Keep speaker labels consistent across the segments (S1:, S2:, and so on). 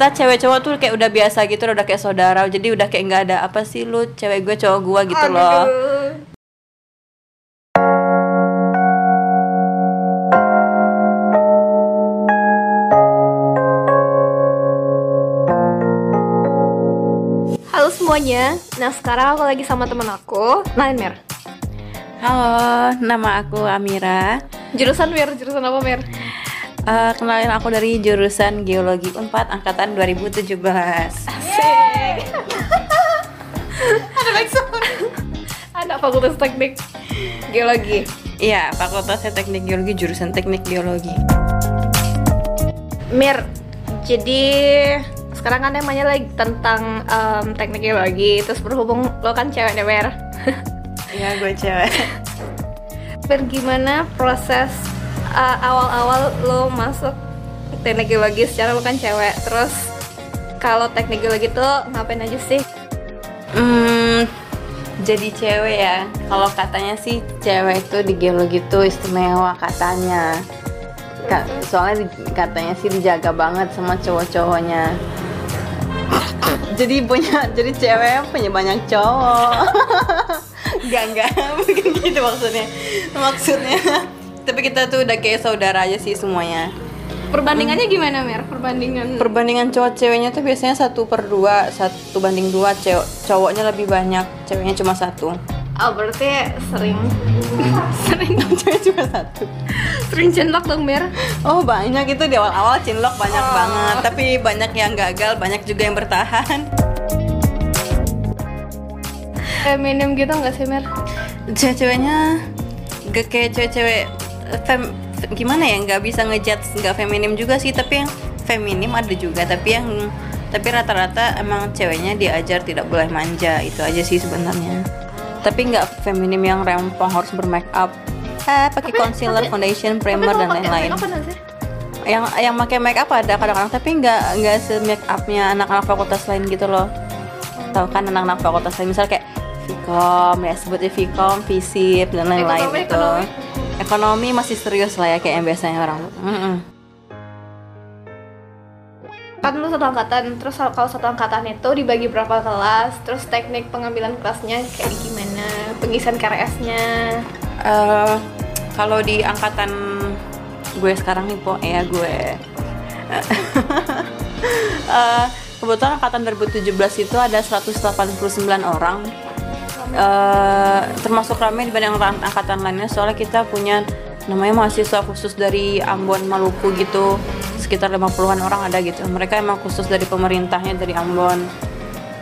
S1: kita cewek cowok tuh kayak udah biasa gitu udah kayak saudara jadi udah kayak nggak ada apa sih lu cewek gue cowok gue gitu loh
S2: Aduh. Halo semuanya, nah sekarang aku lagi sama temen aku, Nain Mir.
S1: halo nama aku Amira
S2: Jurusan Mir, jurusan apa Mir?
S1: Eh, kenalin aku dari jurusan geologi Unpad angkatan 2017
S2: Asik. Ada backsound. Ada fakultas teknik geologi.
S1: iya fakultasnya teknik geologi jurusan teknik geologi
S2: Mir, jadi sekarang kan temanya lagi tentang em, teknik geologi, terus berhubung lo kan cewek nih Mir.
S1: iya gue cewek
S2: Mir, gimana proses uh, awal-awal lo masuk teknik geologi secara lo kan cewek, terus kalau teknik geologi tuh ngapain aja sih?
S1: Hmm, jadi cewek ya. Kalau katanya sih cewek itu di geologi itu istimewa katanya. Ka- soalnya di- katanya sih dijaga banget sama cowok-cowoknya. jadi punya jadi cewek punya banyak cowok. Enggak enggak, bukan gitu maksudnya. Maksudnya tapi kita tuh udah kayak saudara aja sih semuanya.
S2: Perbandingannya gimana Mir? Perbandingan
S1: Perbandingan cowok ceweknya tuh biasanya satu per dua, satu banding dua, cewek cowoknya lebih banyak, ceweknya cuma satu.
S2: Oh berarti sering sering
S1: cewek cuma satu.
S2: sering cinlok dong Mir
S1: Oh banyak itu di awal-awal cinlok banyak
S2: Oh.
S1: banget, tapi banyak yang gagal, banyak juga yang bertahan.
S2: Feminim gitu nggak sih Mir?
S1: Cewek-ceweknya gak kayak cewek-cewek fem, gimana ya nggak bisa ngejudge nggak feminim juga sih, tapi yang feminim ada juga, tapi yang tapi rata-rata emang ceweknya diajar tidak boleh manja itu aja sih sebenarnya. Tapi nggak feminim yang rempong harus bermake up, eh pakai concealer, foundation, primer dan lain-lain. Yang yang pakai make up ada kadang-kadang tapi nggak nggak se make upnya anak-anak fakultas lain gitu loh tahu kan anak-anak fakultas lain misal kayak Vkom ya sebutnya Vkom, Visip dan lain-lain gitu
S2: ekonomi.
S1: Ekonomi masih serius lah ya kayak yang biasanya orang Mm-mm.
S2: Kan lu satu angkatan, terus kalau satu angkatan itu dibagi berapa kelas, terus teknik pengambilan kelasnya kayak gimana, pengisian KRS-nya.
S1: Eh, kalau di angkatan gue sekarang nih po ya gue Eh, kebetulan angkatan 2017 itu ada 189 orang Eh, termasuk ramai dibanding angkatan- lainnya soalnya kita punya namanya mahasiswa khusus dari Ambon Maluku gitu. Sekitar 50-an orang ada gitu. Mereka emang khusus dari pemerintahnya dari Ambon.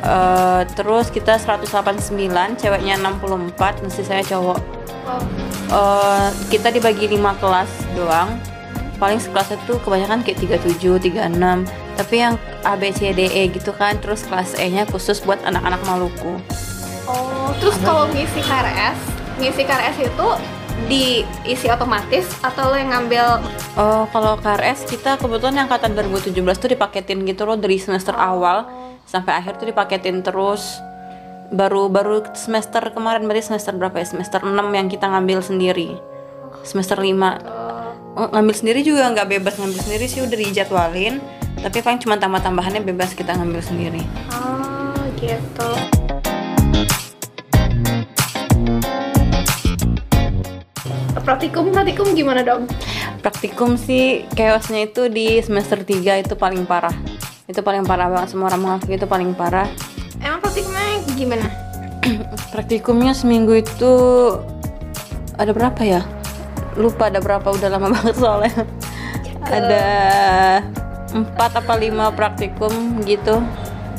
S1: Eh, terus kita 189 ceweknya 64 dan saya cowok. Eh, kita dibagi lima kelas doang. Paling sekelas itu kebanyakan kayak 37, 36 tapi yang A, B, C, D, E gitu kan terus kelas E nya khusus buat anak-anak Maluku
S2: oh, terus kalau ngisi KRS, ngisi KRS itu diisi otomatis atau lo yang ngambil?
S1: Oh, kalau KRS kita kebetulan yang angkatan 2017 tuh dipaketin gitu loh dari semester awal sampai akhir tuh dipaketin terus. Baru baru semester kemarin berarti semester berapa ya? Semester 6 yang kita ngambil sendiri. Semester 5 Oh, ngambil sendiri juga nggak bebas ngambil sendiri sih udah dijadwalin. Tapi paling cuma tambah-tambahannya bebas kita ngambil sendiri.
S2: Oh, gitu. Praktikum, praktikum gimana dong?
S1: praktikum sih chaosnya itu di semester 3 itu paling parah. Itu paling parah banget semua orang mengakui itu paling parah.
S2: Emang praktikumnya gimana?
S1: praktikumnya seminggu itu ada berapa ya? Lupa ada berapa udah lama banget soalnya. Ada empat apa lima praktikum gitu.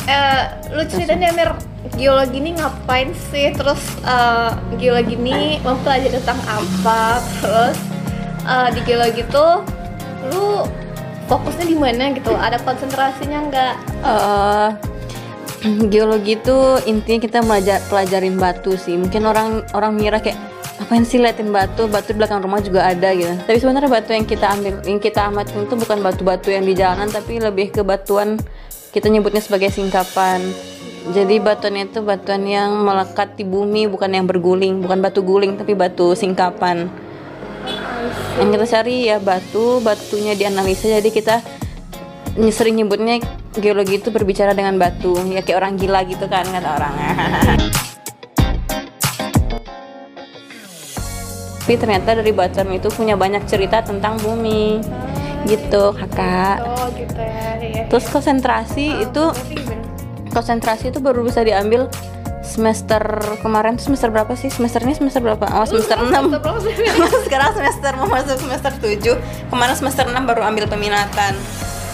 S2: Eh, lu ceritain deh Mir, geologi ini ngapain sih? Terus eh, geologi ini mempelajari tentang apa? Terus eh, di geologi tuh lu fokusnya di mana gitu? Ada konsentrasinya nggak?
S1: eh geologi itu intinya kita belajar pelajarin batu sih mungkin orang orang ngira kayak apain sih liatin batu batu di belakang rumah juga ada gitu tapi sebenarnya batu yang kita ambil yang kita amatin itu bukan batu-batu yang di jalanan tapi lebih ke batuan kita nyebutnya sebagai singkapan jadi batuan itu batuan yang melekat di bumi bukan yang berguling. Bukan batu guling tapi batu singkapan. Yang kita cari ya batu batunya dianalisa. Jadi kita sering nyebutnya geologi itu berbicara dengan batu. Ya kayak orang gila gitu kan kata orang. Tapi ternyata dari batu itu punya banyak cerita tentang bumi. Gitu kakak.
S2: Oh gitu ya, ya.
S1: terus konsentrasi itu
S2: Berarti gimana?
S1: Konsentrasi itu baru bisa diambil semester kemarin tuh semester berapa sih? Semester ini semester berapa? Oh semester 6
S2: Semester
S1: sekarang semester mau masuk semester 7 kemarin semester 6 baru ambil peminatan.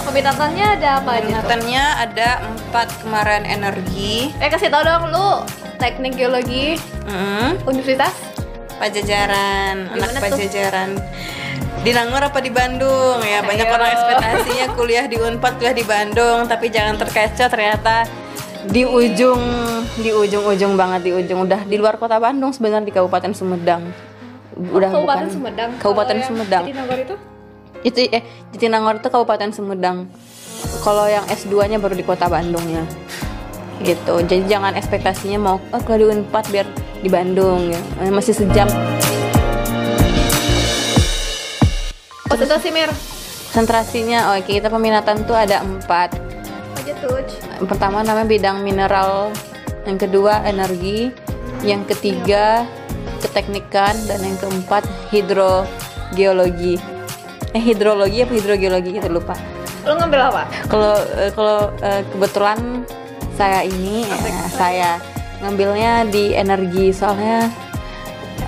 S2: Peminatannya ada apa aja
S1: peminatannya ada empat kemarin energi.
S2: Eh kasih tau dong lu teknik geologi
S1: Mm,
S2: universitas?
S1: Pajajaran anak
S2: Gimana tuh?
S1: Pajajaran. Di Nangor apa di Bandung? Ya banyak
S2: Ayo.
S1: orang ekspektasinya kuliah di Unpad kuliah di Bandung tapi jangan terkecoh ternyata di ujung di ujung-ujung banget di ujung. Udah di luar kota Bandung sebenarnya di Kabupaten Sumedang. Udah
S2: Kabupaten
S1: bukan
S2: Sumedang.
S1: Kabupaten Sumedang.
S2: Jatinangor itu?
S1: Itu eh Jatinangor itu Kabupaten Sumedang. Kalau yang S2 nya baru di kota Bandung ya. Gitu. Jadi jangan ekspektasinya mau oh kalau di Unpad biar di Bandung ya. Eh, masih sejam.
S2: Konsentrasi Mir?
S1: Konsentrasinya oke kita peminatan tuh ada empat
S2: aja tuh
S1: pertama namanya bidang mineral yang kedua energi yang ketiga keteknikan dan yang keempat hidrogeologi. Eh hidrologi apa hidrogeologi? Gitu lupa.
S2: Lu ngambil apa?
S1: kalau eh, kalau eh, kebetulan saya ini eh, saya ngambilnya di energi. Soalnya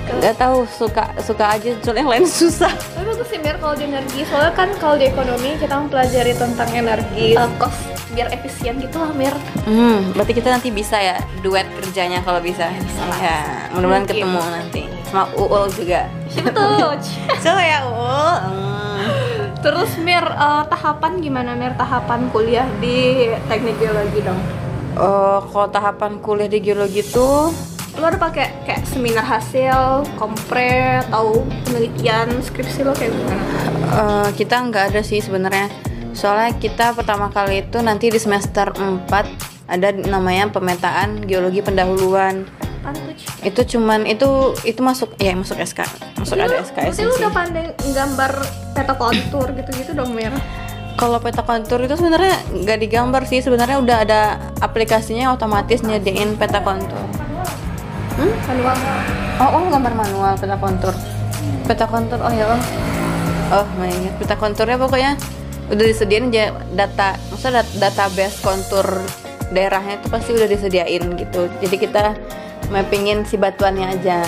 S1: nggak tahu suka suka aja soalnya yang lain susah.
S2: Tapi bagus sih Mir kalau di energi. Soalnya kan kalau di ekonomi kita mempelajari tentang energi eh, Cost biar efisien gitu lah Mir.
S1: Hmm berarti kita nanti bisa ya duet kerjanya kalau bisa. Ya mudah-mudahan
S2: Mungkin.
S1: ketemu nanti. Sama Uul juga.
S2: Betul
S1: so ya Uul? Hmm.
S2: Terus Mir, eh, tahapan gimana Mir? Tahapan kuliah di teknik geologi dong.
S1: Eh, kalau tahapan kuliah di geologi tuh
S2: Lu ada pakai kayak seminar hasil, kompre, atau penelitian, skripsi lo kayak gimana?
S1: eh, kita nggak ada sih sebenarnya soalnya kita pertama kali itu nanti di semester 4 ada namanya pemetaan geologi pendahuluan. Itu cuman itu itu masuk ya masuk SK masuk ada
S2: Lu-
S1: SKS
S2: Berarti lu udah pandai gambar peta kontur gitu-gitu dong Mir?
S1: kalau peta kontur itu sebenarnya nggak digambar sih sebenarnya udah ada aplikasinya otomatis nyediain peta kontur. Hmm?
S2: Manual.
S1: Oh oh gambar manual peta kontur. Peta kontur oh ya oh. Oh my god peta konturnya pokoknya udah disediain aja data maksudnya dat- database kontur daerahnya itu pasti udah disediain gitu. Jadi kita mappingin si batuannya aja.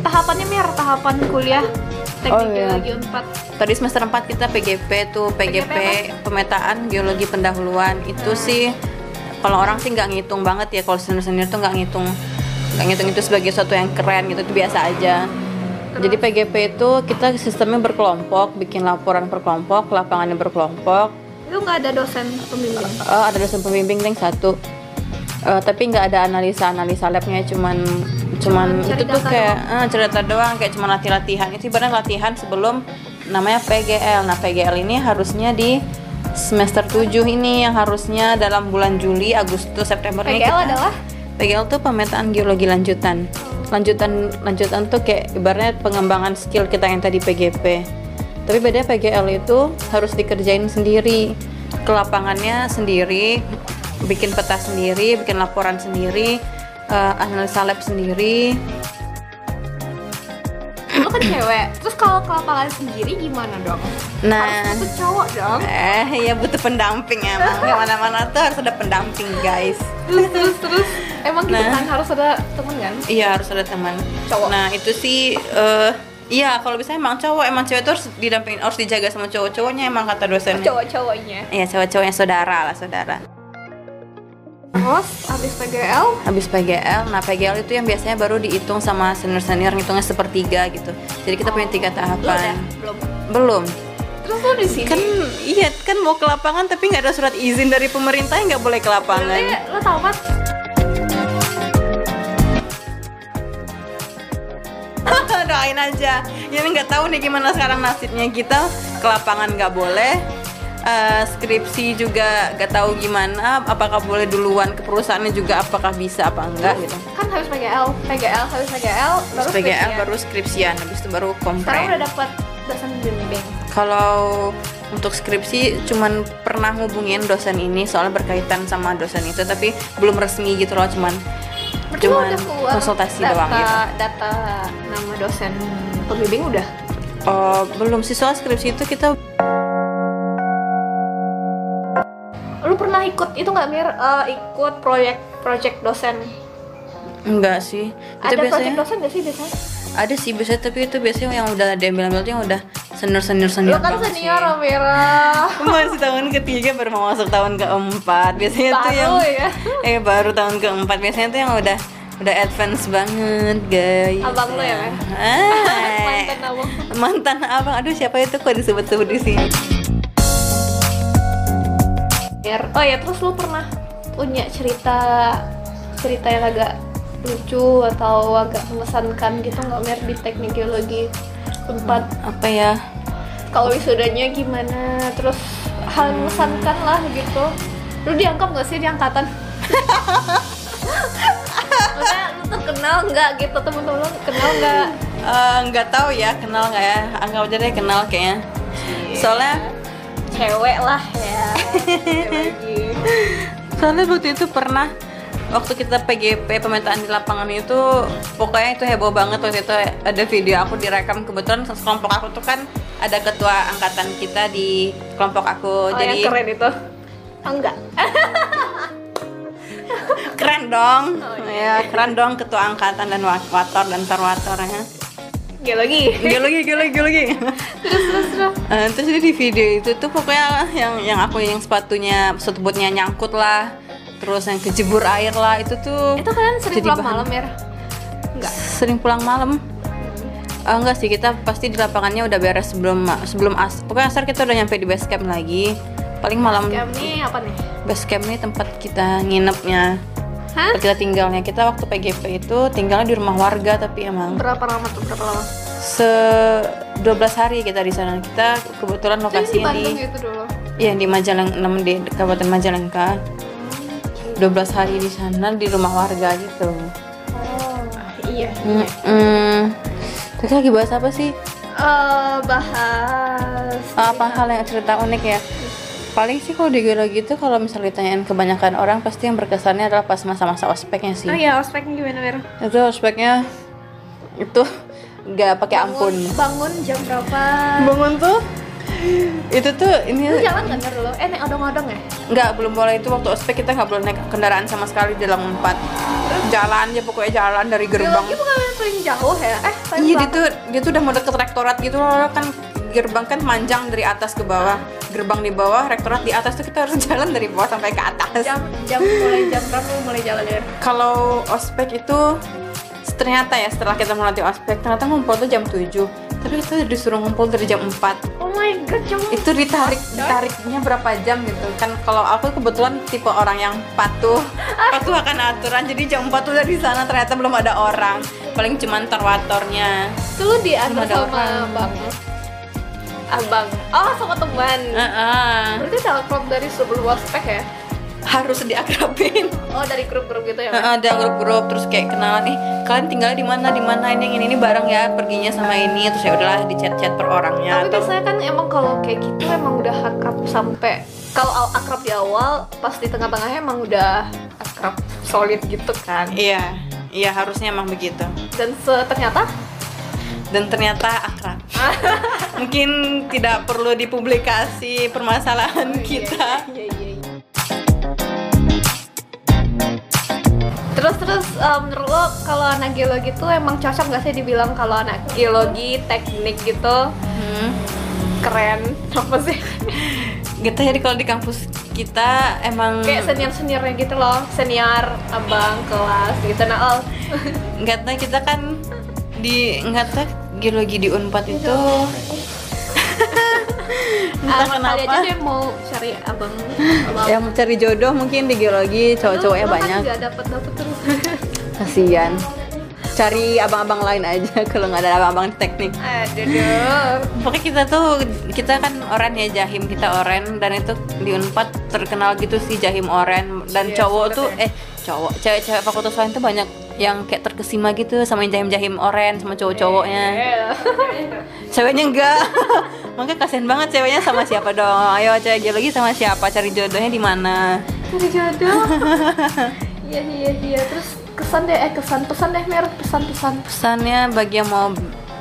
S2: Tahapannya Mir, tahapan kuliah teknik
S1: Oh, iya.
S2: geologi 4
S1: tadi semester 4 kita PGP tuh PGP,
S2: PGP
S1: pemetaan geologi pendahuluan. Itu sih kalau orang sih nggak ngitung banget ya. Kalau senior senior tuh nggak ngitung nggak ngitung itu sebagai sesuatu yang keren gitu itu biasa aja jadi PGP itu kita sistemnya berkelompok bikin laporan per kelompok lapangannya berkelompok.
S2: Lu nggak ada dosen pembimbing?
S1: Oh, ada dosen pembimbing yang satu. Eh, tapi nggak ada analisa analisa labnya cuman cuman
S2: Cari
S1: itu tuh kayak eh, cerita doang kayak cuma latih latihan itu ibaratnya latihan sebelum namanya PGL nah PGL ini harusnya di semester 7 ini yang harusnya dalam bulan Juli Agustus September ini
S2: PGL
S1: kita-
S2: adalah?
S1: PGL tuh pemetaan geologi lanjutan lanjutan lanjutan tuh kayak ibaratnya pengembangan skill kita yang tadi PGP tapi beda PGL itu harus dikerjain sendiri ke lapangannya sendiri bikin peta sendiri bikin laporan sendiri eh, analisa lab sendiri
S2: Lu kan cewek, terus kalau ke lapangan sendiri gimana dong?
S1: nah
S2: Harus butuh cowok dong
S1: eh ya butuh pendamping emang ke mana-mana tuh harus ada pendamping guys
S2: Terus, terus, terus Emang gitu
S1: Nah.
S2: kan, harus ada temen kan?
S1: Iya harus ada teman.
S2: Cowok.
S1: Nah itu sih, eh iya kalau bisa emang cowok, emang cewek tuh harus didampingin, harus dijaga sama cowok-cowoknya emang kata dosennya.
S2: Cowok-cowoknya
S1: Iya cowok-cowoknya saudara lah saudara.
S2: Terus, habis PGL
S1: Habis PGL, nah PGL itu yang biasanya baru dihitung sama senior-senior ngitungnya sepertiga gitu. Jadi kita punya tiga tahapan.
S2: Belum
S1: Belum.
S2: Terus lu di sini
S1: Kan iya kan mau ke lapangan tapi nggak ada surat izin dari pemerintah nggak boleh ke lapangan.
S2: Berarti lu tau kan?
S1: doain aja ini nggak tahu nih gimana sekarang nasibnya kita ke lapangan nggak boleh Eh, skripsi juga nggak tahu gimana apakah boleh duluan ke perusahaannya juga apakah bisa apa enggak gitu
S2: Kan habis PGL PGL, habis PGL Baru
S1: PGL
S2: skripsian.
S1: baru skripsian habis itu baru
S2: Sekarang
S1: kompre
S2: udah dapet dosen bimbing
S1: kalau untuk skripsi cuman pernah hubungin dosen ini soalnya berkaitan sama dosen itu tapi belum resmi gitu loh cuman
S2: Berarti
S1: cuman konsultasi
S2: data,
S1: doang gitu
S2: Data nama dosen pembimbing udah.
S1: oh belum sih soal skripsi itu kita
S2: Lu pernah ikut itu nggak Mir? Eh, ikut proyek project dosen?
S1: enggak sih itu
S2: Ada
S1: biasanya
S2: dosen nggak sih biasanya?
S1: ada sih biasanya tapi itu biasanya yang udah diambil ambil tuh yang udah senior senior senior
S2: Lu kan senior Mira.
S1: masih tahun ketiga baru mau masuk tahun keempat biasanya tuh
S2: Baru
S1: yang
S2: ya.
S1: eh baru tahun keempat biasanya tuh yang udah udah advance banget guys
S2: Abang lo ya?
S1: Ah,
S2: Mantan abang.
S1: mantan abang aduh siapa itu kok disebut-sebut di sini.
S2: Oh ya terus lu pernah punya cerita cerita yang agak lucu atau agak mengesankan gitu nggak Mir di teknik geologi tempat?
S1: Apa ya?
S2: Kalau wisudanya gimana? Terus hal yang mengesankan lah gitu. Lu dianggap nggak sih di angkatan? Maksudnya lu tuh kenal nggak gitu? Temen-temen lu kenal nggak?
S1: Eh, nggak tahu ya kenal nggak ya? Anggap aja deh kenal kayaknya. Soalnya
S2: cewek lah ya. Geologi
S1: soalnya waktu itu pernah waktu kita PGP pemetaan di lapangan itu pokoknya itu heboh banget waktu itu. Ada video aku direkam kebetulan kelompok aku tuh kan ada ketua angkatan kita di kelompok aku.
S2: Oh
S1: jadi
S2: yang keren itu. Oh, enggak.
S1: Keren dong.
S2: Oh,
S1: ya keren dong ketua angkatan dan wator dan tarwator ya
S2: geologi
S1: geologi geologi geologi
S2: terus terus terus.
S1: Eh, terus jadi di video itu tuh pokoknya yang yang aku yang sepatunya footbootnya nyangkut lah. Terus yang kejebur air lah itu tuh
S2: itu kalian sering pulang
S1: bahan-
S2: malam ya enggak.
S1: Sering pulang malam. Eh, enggak sih kita pasti di lapangannya udah beres sebelum sebelum as pokoknya asar kita udah nyampe di base camp lagi. Paling malam
S2: Scam nih apa nih?
S1: Base camp nih tempat kita nginepnya
S2: Hah?
S1: kita tinggalnya kita waktu PGP itu tinggalnya di rumah warga tapi emang
S2: berapa lama tuh berapa lama
S1: se 12 hari kita di sana kita kebetulan
S2: di
S1: lokasinya di
S2: gitu dulu
S1: Iya di Majalengka, 6 di Kabupaten Majalengka. 12 hari di sana di rumah warga gitu.
S2: oh iya
S1: Mm-mm. Terus lagi bahas apa sih?
S2: Eh, bahas
S1: Apa hal yang cerita unik ya? Paling sih kalau di geologi itu kalau misalnya ditanyain kebanyakan orang pasti yang berkesannya adalah pas masa-masa ospeknya sih.
S2: oh iya ospeknya gimana Mir?
S1: Itu ospeknya itu nggak pakai ampun.
S2: bangun jam berapa?
S1: Bangun tuh itu tuh ini
S2: lu jalan nggak dulu eh naik odong-odong ya?
S1: Nggak belum boleh itu waktu ospek kita nggak boleh naik kendaraan sama sekali di dalam empat. Jalan aja pokoknya jalan dari gerbang.
S2: geologi bukan yang paling jauh ya. Eh paling
S1: iya dia tuh dia tuh udah mau deket rektorat gitu loh kan gerbang kan panjang dari atas ke bawah. Gerbang di bawah rektorat di atas tuh kita harus jalan dari bawah sampai ke atas.
S2: Jam jam mulai jam berapa mulai jalan ya
S1: kalau ospek itu ternyata ya setelah kita melatih ospek ternyata ngumpul tuh jam 7 tapi kita disuruh ngumpul dari jam 4
S2: oh my god jam
S1: itu ditarik ditariknya berapa jam gitu? Kan kalau aku kebetulan tipe orang yang patuh. Patuh akan aturan jadi jam 4 udah di sana ternyata belum ada orang. Paling cuman terwatornya
S2: itu lu diantar
S1: Belum ada
S2: sama
S1: orang.
S2: Abang. Oh sama teman.
S1: Heeh.
S2: berarti telepon dari sebelum ospek ya?
S1: Harus diakrabin.
S2: Oh dari grup-grup gitu ya Mir?
S1: Heeh, ada grup-grup. Terus kayak kenalan nih kalian tinggal di mana di mana? Ini yang ini ini bareng ya perginya sama ini. Terus ya udahlah di chat-chat per orangnya
S2: tapi
S1: atau
S2: biasanya kan emang kalau kayak gitu emang udah akrab sampai kalau akrab di awal pas di tengah-tengahnya emang udah akrab solid gitu kan?
S1: Iya. Iya harusnya emang begitu.
S2: Dan ternyata?
S1: Dan ternyata akrab mungkin tidak perlu dipublikasi permasalahan kita.
S2: Iya, iya, iya. Terus terus eh, menurut lo kalau anak geologi tuh emang cocok gak sih dibilang kalau anak geologi teknik gitu?
S1: Hmm.
S2: keren. Apa sih?
S1: Gitu jadi kalau di kampus kita emang
S2: kayak senior seniornya gitu loh. Senior abang kelas gitu. Nah oh.
S1: Nggak tahu kita kan di nggak tahu geologi di unpad itu. Entah
S2: ah, kali aja
S1: kenapa
S2: deh mau cari abang abang
S1: yang mencari jodoh mungkin di geologi cowok-cowoknya
S2: kan
S1: banyak.
S2: nggak dapet dapet terus.
S1: Kasian cari abang-abang lain aja kalau nggak ada abang-abang teknik.
S2: Aduh.
S1: Pokoknya kita tuh kita kan oren ya jahim. Kita oren dan itu di unpad terkenal gitu sih jahim oren. Dan
S2: Iya,
S1: cowok tuh
S2: ya.
S1: eh cowok cewek-cewek fakultas lain tuh banyak yang kayak terkesima gitu sama yang jahim-jahim oren sama cowok-cowoknya. Ceweknya enggak. Makanya kasihan banget ceweknya sama siapa dong. Ayo cewek geologi sama siapa? Cari jodohnya di mana?
S2: Cari jodoh. Iya iya iya. Terus kesan deh eh kesan pesan deh mer. Pesan pesan.
S1: Pesannya bagi yang mau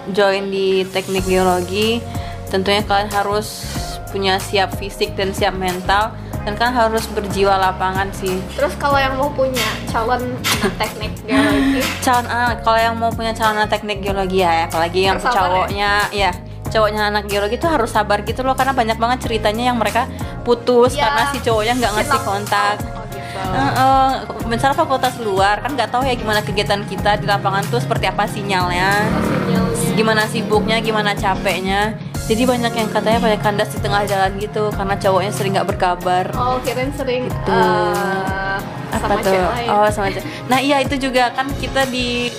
S1: join di teknik geologi tentunya kalian harus punya siap fisik dan siap mental dan kan harus berjiwa lapangan sih.
S2: Terus kalau yang mau punya calon teknik geologi?
S1: Calon anak kalau yang mau punya calon anak teknik geologi ya apalagi yang
S2: Harus sabar
S1: cowoknya ya cowoknya anak geologi itu harus sabar gitu loh karena banyak banget ceritanya yang mereka putus
S2: Ya,
S1: karena si cowoknya nggak ngasih kontak.
S2: oh, gitu.
S1: Heeh, misalnya fakultas luar kan nggak tahu ya gimana kegiatan kita di lapangan tuh seperti apa sinyalnya
S2: Oh, sinyalnya.
S1: gimana sibuknya gimana capeknya jadi banyak yang katanya pada kandas di tengah jalan gitu karena cowoknya sering nggak berkabar.
S2: Oh kirain sering
S1: Gitu.
S2: eh,
S1: apa
S2: sama
S1: tuh?
S2: cewek lain.
S1: Oh sama cewek. Nah iya itu juga kan kita di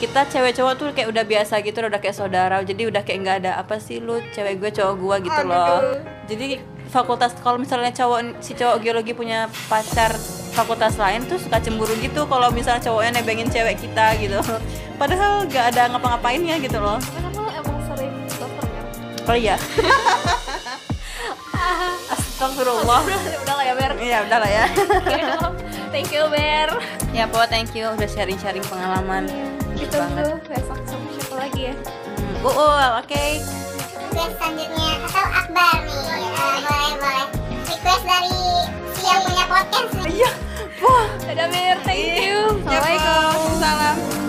S1: kita cewek cowok tuh kayak udah biasa gitu udah kayak saudara. Jadi udah kayak nggak ada apa sih lu cewek gue cowok gue gitu
S2: Aduh.
S1: loh. Jadi fakultas kalau misalnya cowok si cowok geologi punya pacar fakultas lain tuh suka cemburu gitu kalau misalnya cowoknya nebengin cewek kita gitu. Padahal nggak ada ngapa-ngapainnya gitu loh
S2: ya?
S1: Oh iya Astagfirullah.
S2: Udah lah ya Ber.
S1: Ya udah lah ya.
S2: Thank you. Ber.
S1: Ya po thank you udah sharing-sharing pengalaman.
S2: Itu
S1: banget.
S2: tuh besok sama siapa lagi ya?
S1: Hmm, Uul, oke.
S3: Request selanjutnya. Atau Akbar nih. Eh, boleh boleh. Request dari si yang punya podcast nih.
S1: Iya, wah.
S2: Dadah Ber thank you.
S1: Ya, Po.